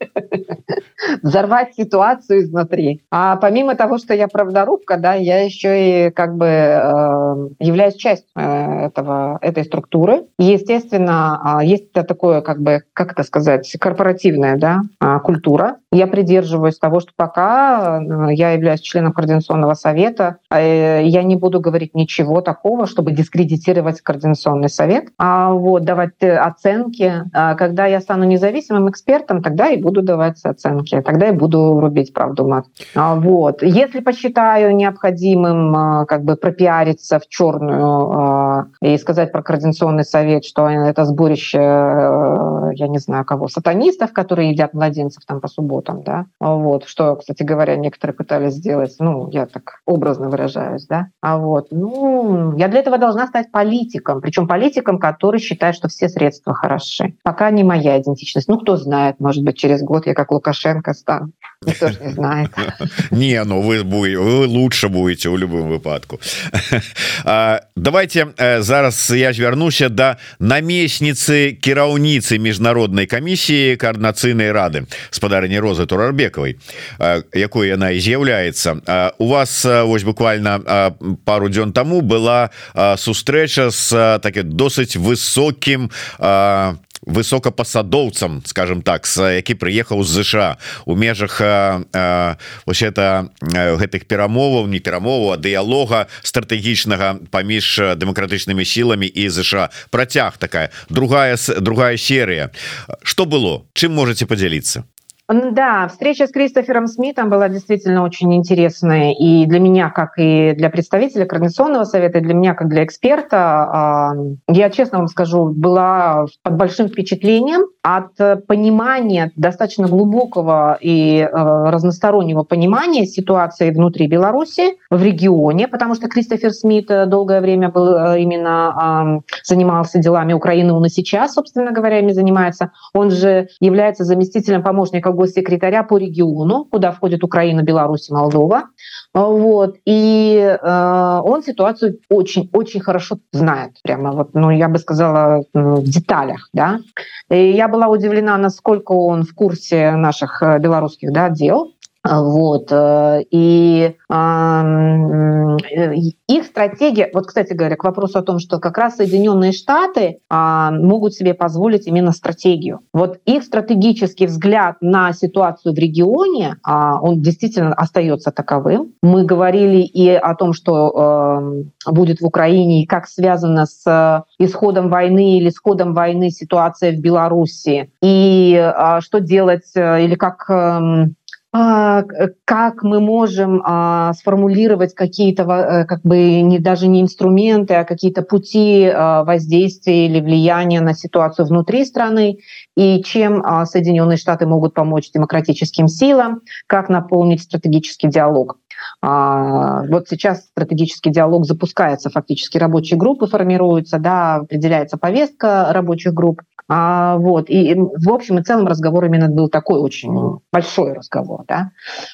взорвать ситуацию изнутри. А помимо того, что я правдорубка, да, я еще и как бы э, являюсь частью э, этого, этой структуры. естественно, э, есть такое, как бы, как это сказать, корпоративная да, э, культура. Я придерживаюсь того, что пока э, я являюсь членом Координационного совета, э, я не буду говорить ничего такого, чтобы дискредитировать Координационный совет, а вот давать э, оценки. А когда я стану независимым экспертом, тогда и буду давать оценки тогда я буду рубить правду мат. А, вот. Если посчитаю необходимым а, как бы пропиариться в черную а, и сказать про Координационный совет, что это сборище, я не знаю кого, сатанистов, которые едят младенцев там по субботам, да, вот, что, кстати говоря, некоторые пытались сделать, ну, я так образно выражаюсь, да, а вот, ну, я для этого должна стать политиком, причем политиком, который считает, что все средства хороши. Пока не моя идентичность. Ну, кто знает, может быть, через год я как Лукашенко стану. *laughs* Не ну вы, вы лучше будете у любым выпадку. *laughs* Давайте э, зараз я ж вярнуся да намесніцы кіраўніцы міжнароднай камісіі коорднацыйнай рады спадарні розы турарбекавай якой яна і з'яўляецца у вас вось буквально пару дзён таму была сустрэча з такі досыць высокім высокопасадоўцам скажем так с які прыехаў з ЗША у межах вось это гэтых перамоваў не перамову а дыялога стратэгічнага паміж дэмакратычнымі сіламі і ЗША працяг такая другая другая серыя. Что было? Чым можете подзяліцца Да, встреча с Кристофером Смитом была действительно очень интересная и для меня, как и для представителя Координационного совета, и для меня, как для эксперта. Я честно вам скажу, была под большим впечатлением от понимания, достаточно глубокого и э, разностороннего понимания ситуации внутри Беларуси, в регионе, потому что Кристофер Смит долгое время был э, именно занимался делами Украины, он и сейчас, собственно говоря, ими занимается. Он же является заместителем помощника госсекретаря по региону, куда входит Украина, Беларусь и Молдова. Вот. И э, он ситуацию очень-очень хорошо знает. Прямо вот, ну, я бы сказала, в деталях. Да? И я была удивлена, насколько он в курсе наших э, белорусских да, дел. Вот. Э, и их стратегия, вот, кстати говоря, к вопросу о том, что как раз Соединенные Штаты а, могут себе позволить именно стратегию. Вот их стратегический взгляд на ситуацию в регионе, а, он действительно остается таковым. Мы говорили и о том, что будет в Украине и как связано с исходом войны или исходом войны ситуация в Беларуси, и а, что делать э, или как эм, а, как мы можем а, сформулировать какие-то э, как бы не даже не инструменты, а какие-то пути а, воздействия или влияния на ситуацию внутри страны и чем Соединенные Штаты могут помочь демократическим силам, как наполнить стратегический диалог. Вот сейчас стратегический диалог запускается, фактически рабочие группы формируются, да, определяется повестка рабочих групп. А, вот. И в общем и целом разговор именно был такой очень большой разговор. Да?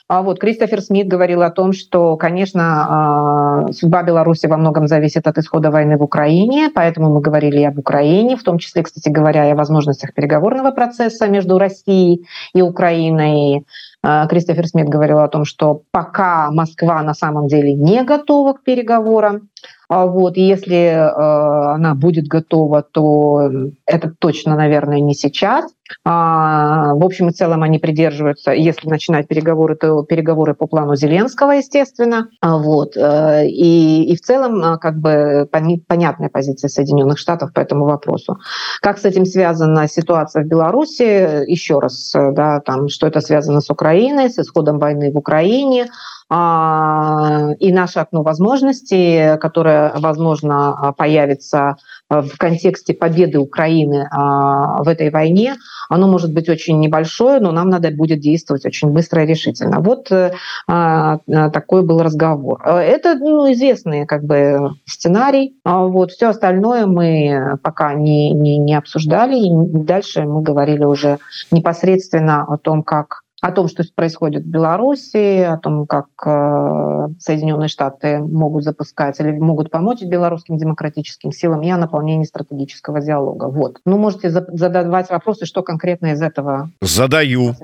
А вот Кристофер Смит говорил о том, что, конечно, а, судьба Беларуси во многом зависит от исхода войны в Украине, поэтому мы говорили и об Украине, в том числе, кстати говоря, и о возможностях переговорного процесса между Россией и Украиной. А, Кристофер Смит говорил о том, что пока Москва на самом деле не готова к переговорам, а вот, и если э, она будет готова, то это точно, наверное, не сейчас. А, в общем и целом они придерживаются, если начинать переговоры, то переговоры по плану Зеленского, естественно. А, вот. Э, и, и в целом а, как бы понятная позиция Соединенных Штатов по этому вопросу. Как с этим связана ситуация в Беларуси? Еще раз, э, да, там, что это связано с Украиной, с исходом войны в Украине, и наше окно возможностей, которое, возможно, а, появится а, в контексте победы Украины в этой войне, оно может быть очень небольшое, но нам надо будет действовать очень быстро и решительно. Вот э, такой был разговор. Это ну, известный как бы сценарий. Вот все остальное мы пока не, не, не обсуждали. И дальше мы говорили уже непосредственно о том, как о том, что происходит в Беларуси, о том, как э, Соединенные Штаты могут запускать или могут помочь белорусским демократическим силам и о наполнении стратегического диалога. Вот. Ну, можете задавать вопросы, что конкретно из этого задаю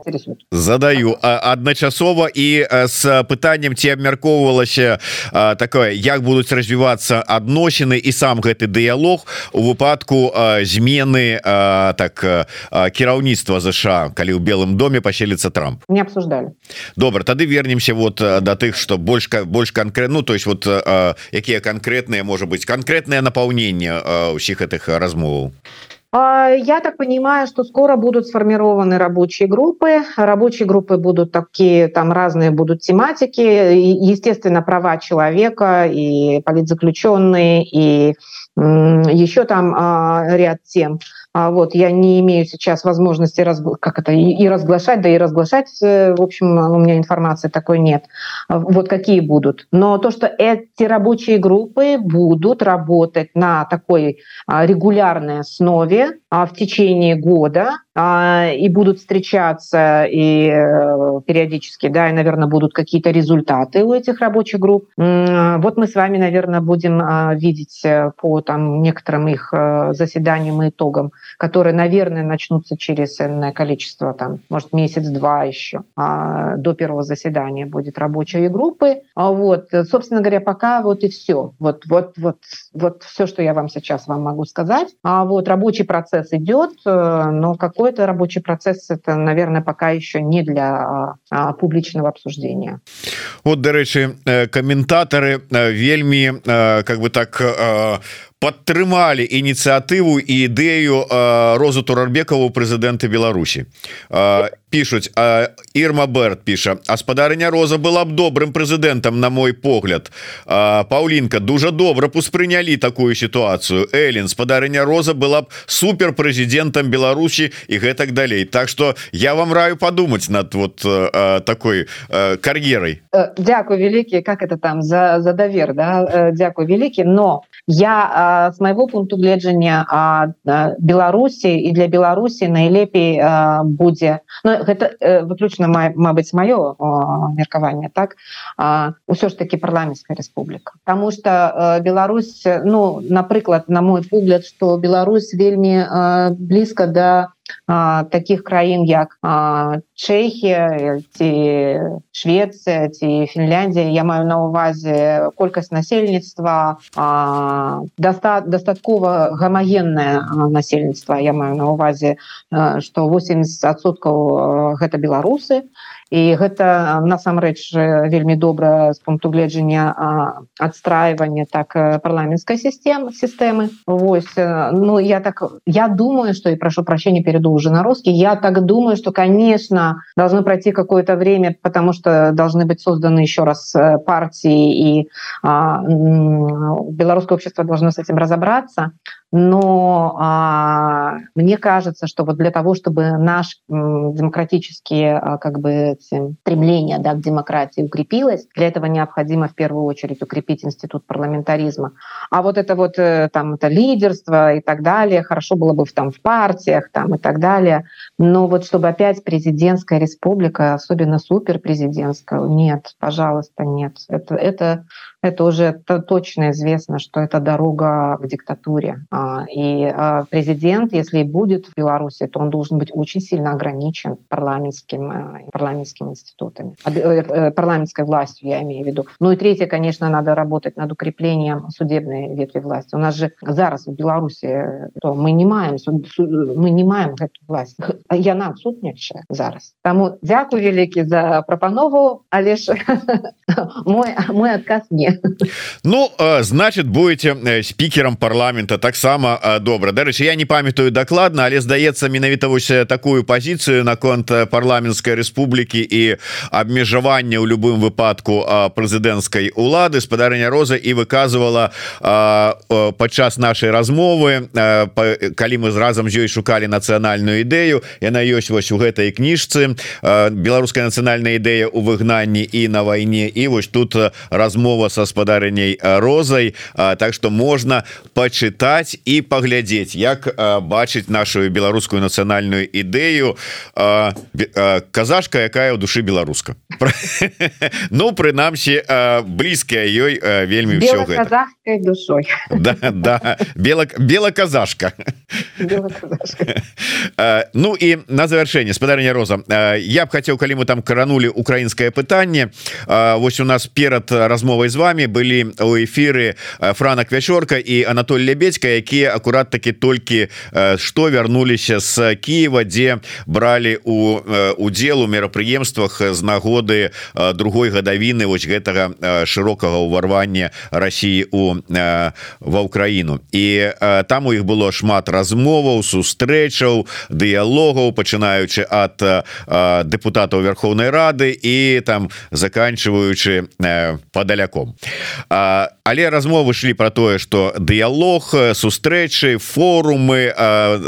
задаю адначасова і с пытанием ці абмяркоўвалася такое як будуць развівацца адносіны і сам гэты дыялог у выпадку змены так кіраўніцтва ЗША калі ў белым доме паселіцца там Трамп не обсуждали добра тады вернемся вот э, до тых что больше больше конкретно ну, то есть вот э, якія конкретные может быть конкретное наполнение усіх этих размоваў я так понимаю, что скоро будут сформированы рабочие группы. Рабочие группы будут такие, там разные будут тематики. Естественно, права человека и политзаключенные, и еще там ряд тем. А вот я не имею сейчас возможности раз, как это и разглашать, да и разглашать, э, в общем, у меня информации такой нет. А вот какие будут. Но то, что эти рабочие группы будут работать на такой а, регулярной основе в течение года, и будут встречаться и э, периодически, да, и, наверное, будут какие-то результаты у этих рабочих групп. Вот мы с вами, наверное, будем видеть э, по там некоторым их заседаниям и итогам, которые, наверное, начнутся через энное количество, там, может, месяц-два еще а, до первого заседания будет рабочие группы. Вот, собственно говоря, пока вот и все. Вот, вот, вот, вот все, что я вам сейчас вам могу сказать. А вот рабочий процесс идет, но какой какой-то рабочий процесс это наверное пока еще не для а, публичного обсуждения вот дарэчы каментаторы вельмі как бы так падтрымалі ініцыятыву і ідэю розу турарбекаву прэзідэнта Беларусі пишутць Ірма Берт піша гаспадарыня Роза была б добрым прэзідэнтам на мой погляд. Паўлінка дуже добра успрынялі такую сітуацыю. Элен спадарыня Роза была б супер прэзідэнтам Беларусі і гэтак далей. Так что я вам раю подумать над вот такой кар'ерай э, Дякую вялікі как это там? За за давер да? Э, Дякую вялікі но я с моего пункту гледжання Беларусі і для Беларусі найлепей будзе но гэта выключна Мабыць маё меркаванне так ўсё ж таки парламенская Республіка Таму что Беларусь ну напрыклад на мой погляд что Беларусь вельмі блізка до да таких краін як Чехія ці Швецыя ці Фінляндія. Я маю на увазе колькасць насельніцтва даста дастаткова гамагенное насельніцтва я маю на увазе что 80соткаў гэта беларусы і гэта насамрэч вельмі добра з пункту гледжання адстрайвання так парламенской сістемы сістэмы. Вось ну я так я думаю что і прошу прощения перейду уже на русский я так думаю что конечно должно пройти какое-то время потому что должны быть созданы еще раз партии и белорусское общество должно с этим разобраться но а, мне кажется, что вот для того, чтобы наш демократические а, как бы стремление да, к демократии укрепилось, для этого необходимо в первую очередь укрепить институт парламентаризма. А вот это вот э, там это лидерство и так далее, хорошо было бы в, там в партиях там и так далее. Но вот чтобы опять президентская республика, особенно суперпрезидентская, нет, пожалуйста, нет. Это, это это уже точно известно, что это дорога к диктатуре. А, и а, президент, если и будет в Беларуси, то он должен быть очень сильно ограничен парламентским, э, парламентскими институтами, э, э, парламентской властью, я имею в виду. Ну и третье, конечно, надо работать над укреплением судебной ветви власти. У нас же зараз в Беларуси то мы не маем, мы не маем эту власть. *laughs* Яна отсутнейшая зараз. Тому дякую великий за пропанову, але ж *laughs* мой, мой отказ не. *laughs* Ну значит будете спикером парламента. Таксама добра дарэчы я не памятаю дакладна але здаецца менавіта вось такую пазіцыю наконт парламенской Республікі і абмежавання ў любым выпадку прэзідэнцкай улады. Спадарня роза і выказывала падчас нашай размовы калі мы з разам з ёй шукалі нацыянальную ідэю. Яна ёсць вось у гэтай кніжцы беларуская нацыянальная ідэя у выгнанні і на вайне. І вось тут размова со гаспадарыняй розай. Так что можна почытаць і паглядзець як бачыць нашу беларускую нацыянальную ідэю казашка якая ў душы беларуска. *laughs* Ну прынамсі блізкая ёй вельмі ўсё душой. Да, да. бела бела казашка Ну і на завяршэнне спадарня роза я б хацеў калі мы там каранули украінскае пытанне Вось у нас перад размовай з вами былі у эфиры франак вячорка і Анатоль лебедька якія акурат таки толькі что вярнуліся з Киева дзе бралі у удзел у мерапрыемствах з нагоды другой гадавіны вось гэтага шырокага ўварвання Росіі у ва ўкраіну і там у іх было шмат размоваў сустрэчаў дыялогаў пачынаючы ад депутатаў Верховнай Рады і там заканчиваючы падаляком. А, але размовы шлі про тое что дыялог сустрэчы форумы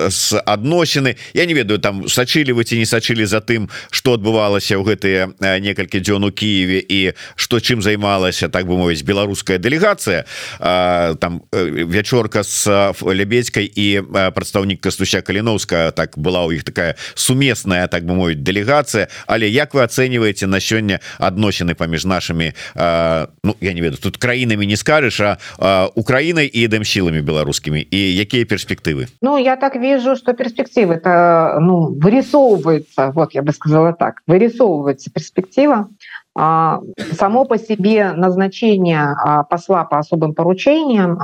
с адносіны Я не ведаю там сачылі вы ці не сачылі за тым что адбывалася ў гэтыя некалькі дзён у Киеве і что чым займалася так бы мовіць беларуская делегацыя там вячорка с лебедькой і прадстаўнік кастуся каліновска так была у іх такая сумесная так бы мовіць делегацыя але як вы оцениваете на сёння адносіны паміж нашими Ну я не ведаю тут краінамі не скажешь а Украиной и эдем силами белорусскими? И якія перспективы? Ну я так вижу что перспективы это ну вырисовывается вот я бы сказала так вырисовывается перспектива само по себе назначение посла по особым поручениям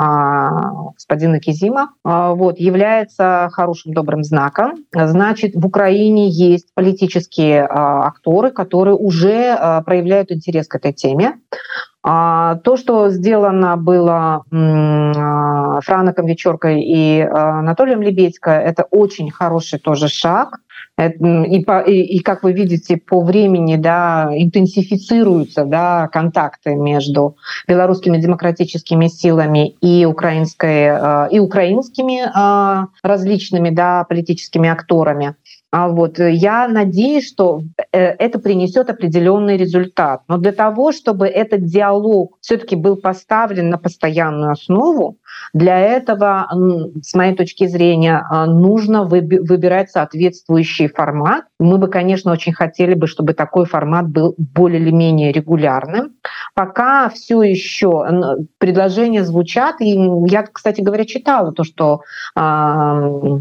господина Кизима вот является хорошим добрым знаком значит в Украине есть политические акторы которые уже проявляют интерес к этой теме а то, что сделано было Франоком Вечеркой и Анатолием Лебедько, это очень хороший тоже шаг. И, по, и, и как вы видите, по времени да, интенсифицируются да, контакты между белорусскими демократическими силами и, украинской, и украинскими различными да, политическими акторами. А вот я надеюсь, что э, это принесет определенный результат. Но для того, чтобы этот диалог все-таки был поставлен на постоянную основу, для этого, с моей точки зрения, а, нужно выбирать соответствующий формат, Мы бы, конечно, очень хотели бы, чтобы такой формат был более или менее регулярным. Пока все еще предложения звучат. И я, кстати говоря, читала то, что э,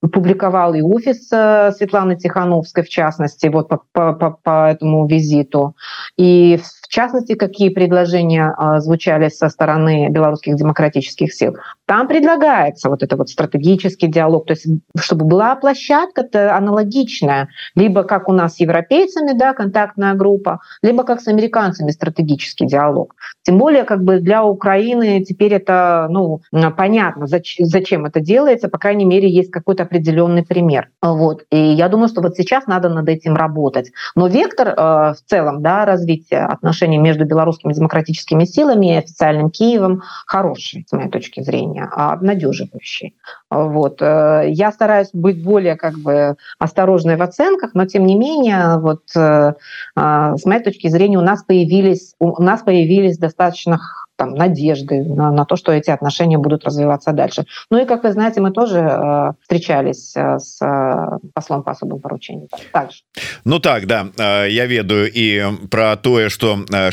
публиковал и офис э, Светланы Тихановской, в частности, вот по, по, по этому визиту. И частности, какие предложения э, звучали со стороны белорусских демократических сил. Там предлагается вот это вот стратегический диалог, то есть чтобы была площадка аналогичная, либо как у нас с европейцами, да, контактная группа, либо как с американцами стратегический диалог. Тем более, как бы для Украины теперь это, ну, понятно, зачем это делается, по крайней мере, есть какой-то определенный пример. Вот. И я думаю, что вот сейчас надо над этим работать. Но вектор э, в целом, да, развития отношений между белорусскими демократическими силами и официальным Киевом хороший, с моей точки зрения, обнадеживающий. Вот. Э, я стараюсь быть более как бы осторожной в оценках, но тем не менее, вот э, э, с моей точки зрения, у нас появились, у нас появились достаточно там, надежды на, на то, что эти отношения будут развиваться дальше. Ну и, как вы знаете, мы тоже э, встречались э, с э, послом по особым поручениям. Также. Ну так, да, э, я ведаю і про тое, что э,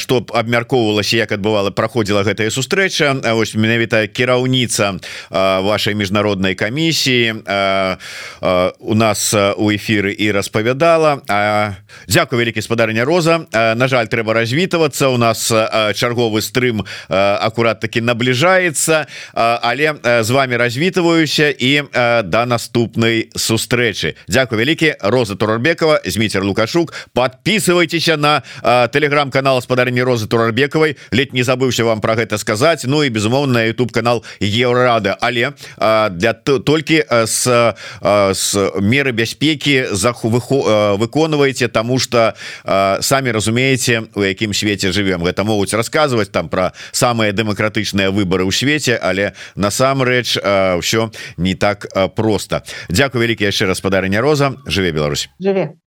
як адбывала праходзіла гэтая сустрэча. Вось менавіта кіраўніца э, вашай міжнароднай камісіі у нас у эфіры і распавядала. Дзякую вялікі спадарня Роза. На жаль, трэба развітвацца. У нас чарговы стрым Э, аккурат таки набліжаецца э, але з э, вами развітваюся і до наступнай сустрэчы. Дякую вялікі Роза турарбекова змейцер лукашук. Подписывайтеся на телеграм-канал спадарні Розы турарбекавай ледь не забыўся вам про гэта сказаць. Ну і безумоўно на YouTube канал еврорада але для толькі с с меры бяспеки заху выконваеце тому что самі разумееце у якім свеце живвем гэта могуць рассказывать там про самыя дэмакратычныя выборы ў свеце але насамрэч ўсё не так просто Дякую вялікі яшчэ раз спадарня Роза жыве Беларусь жыве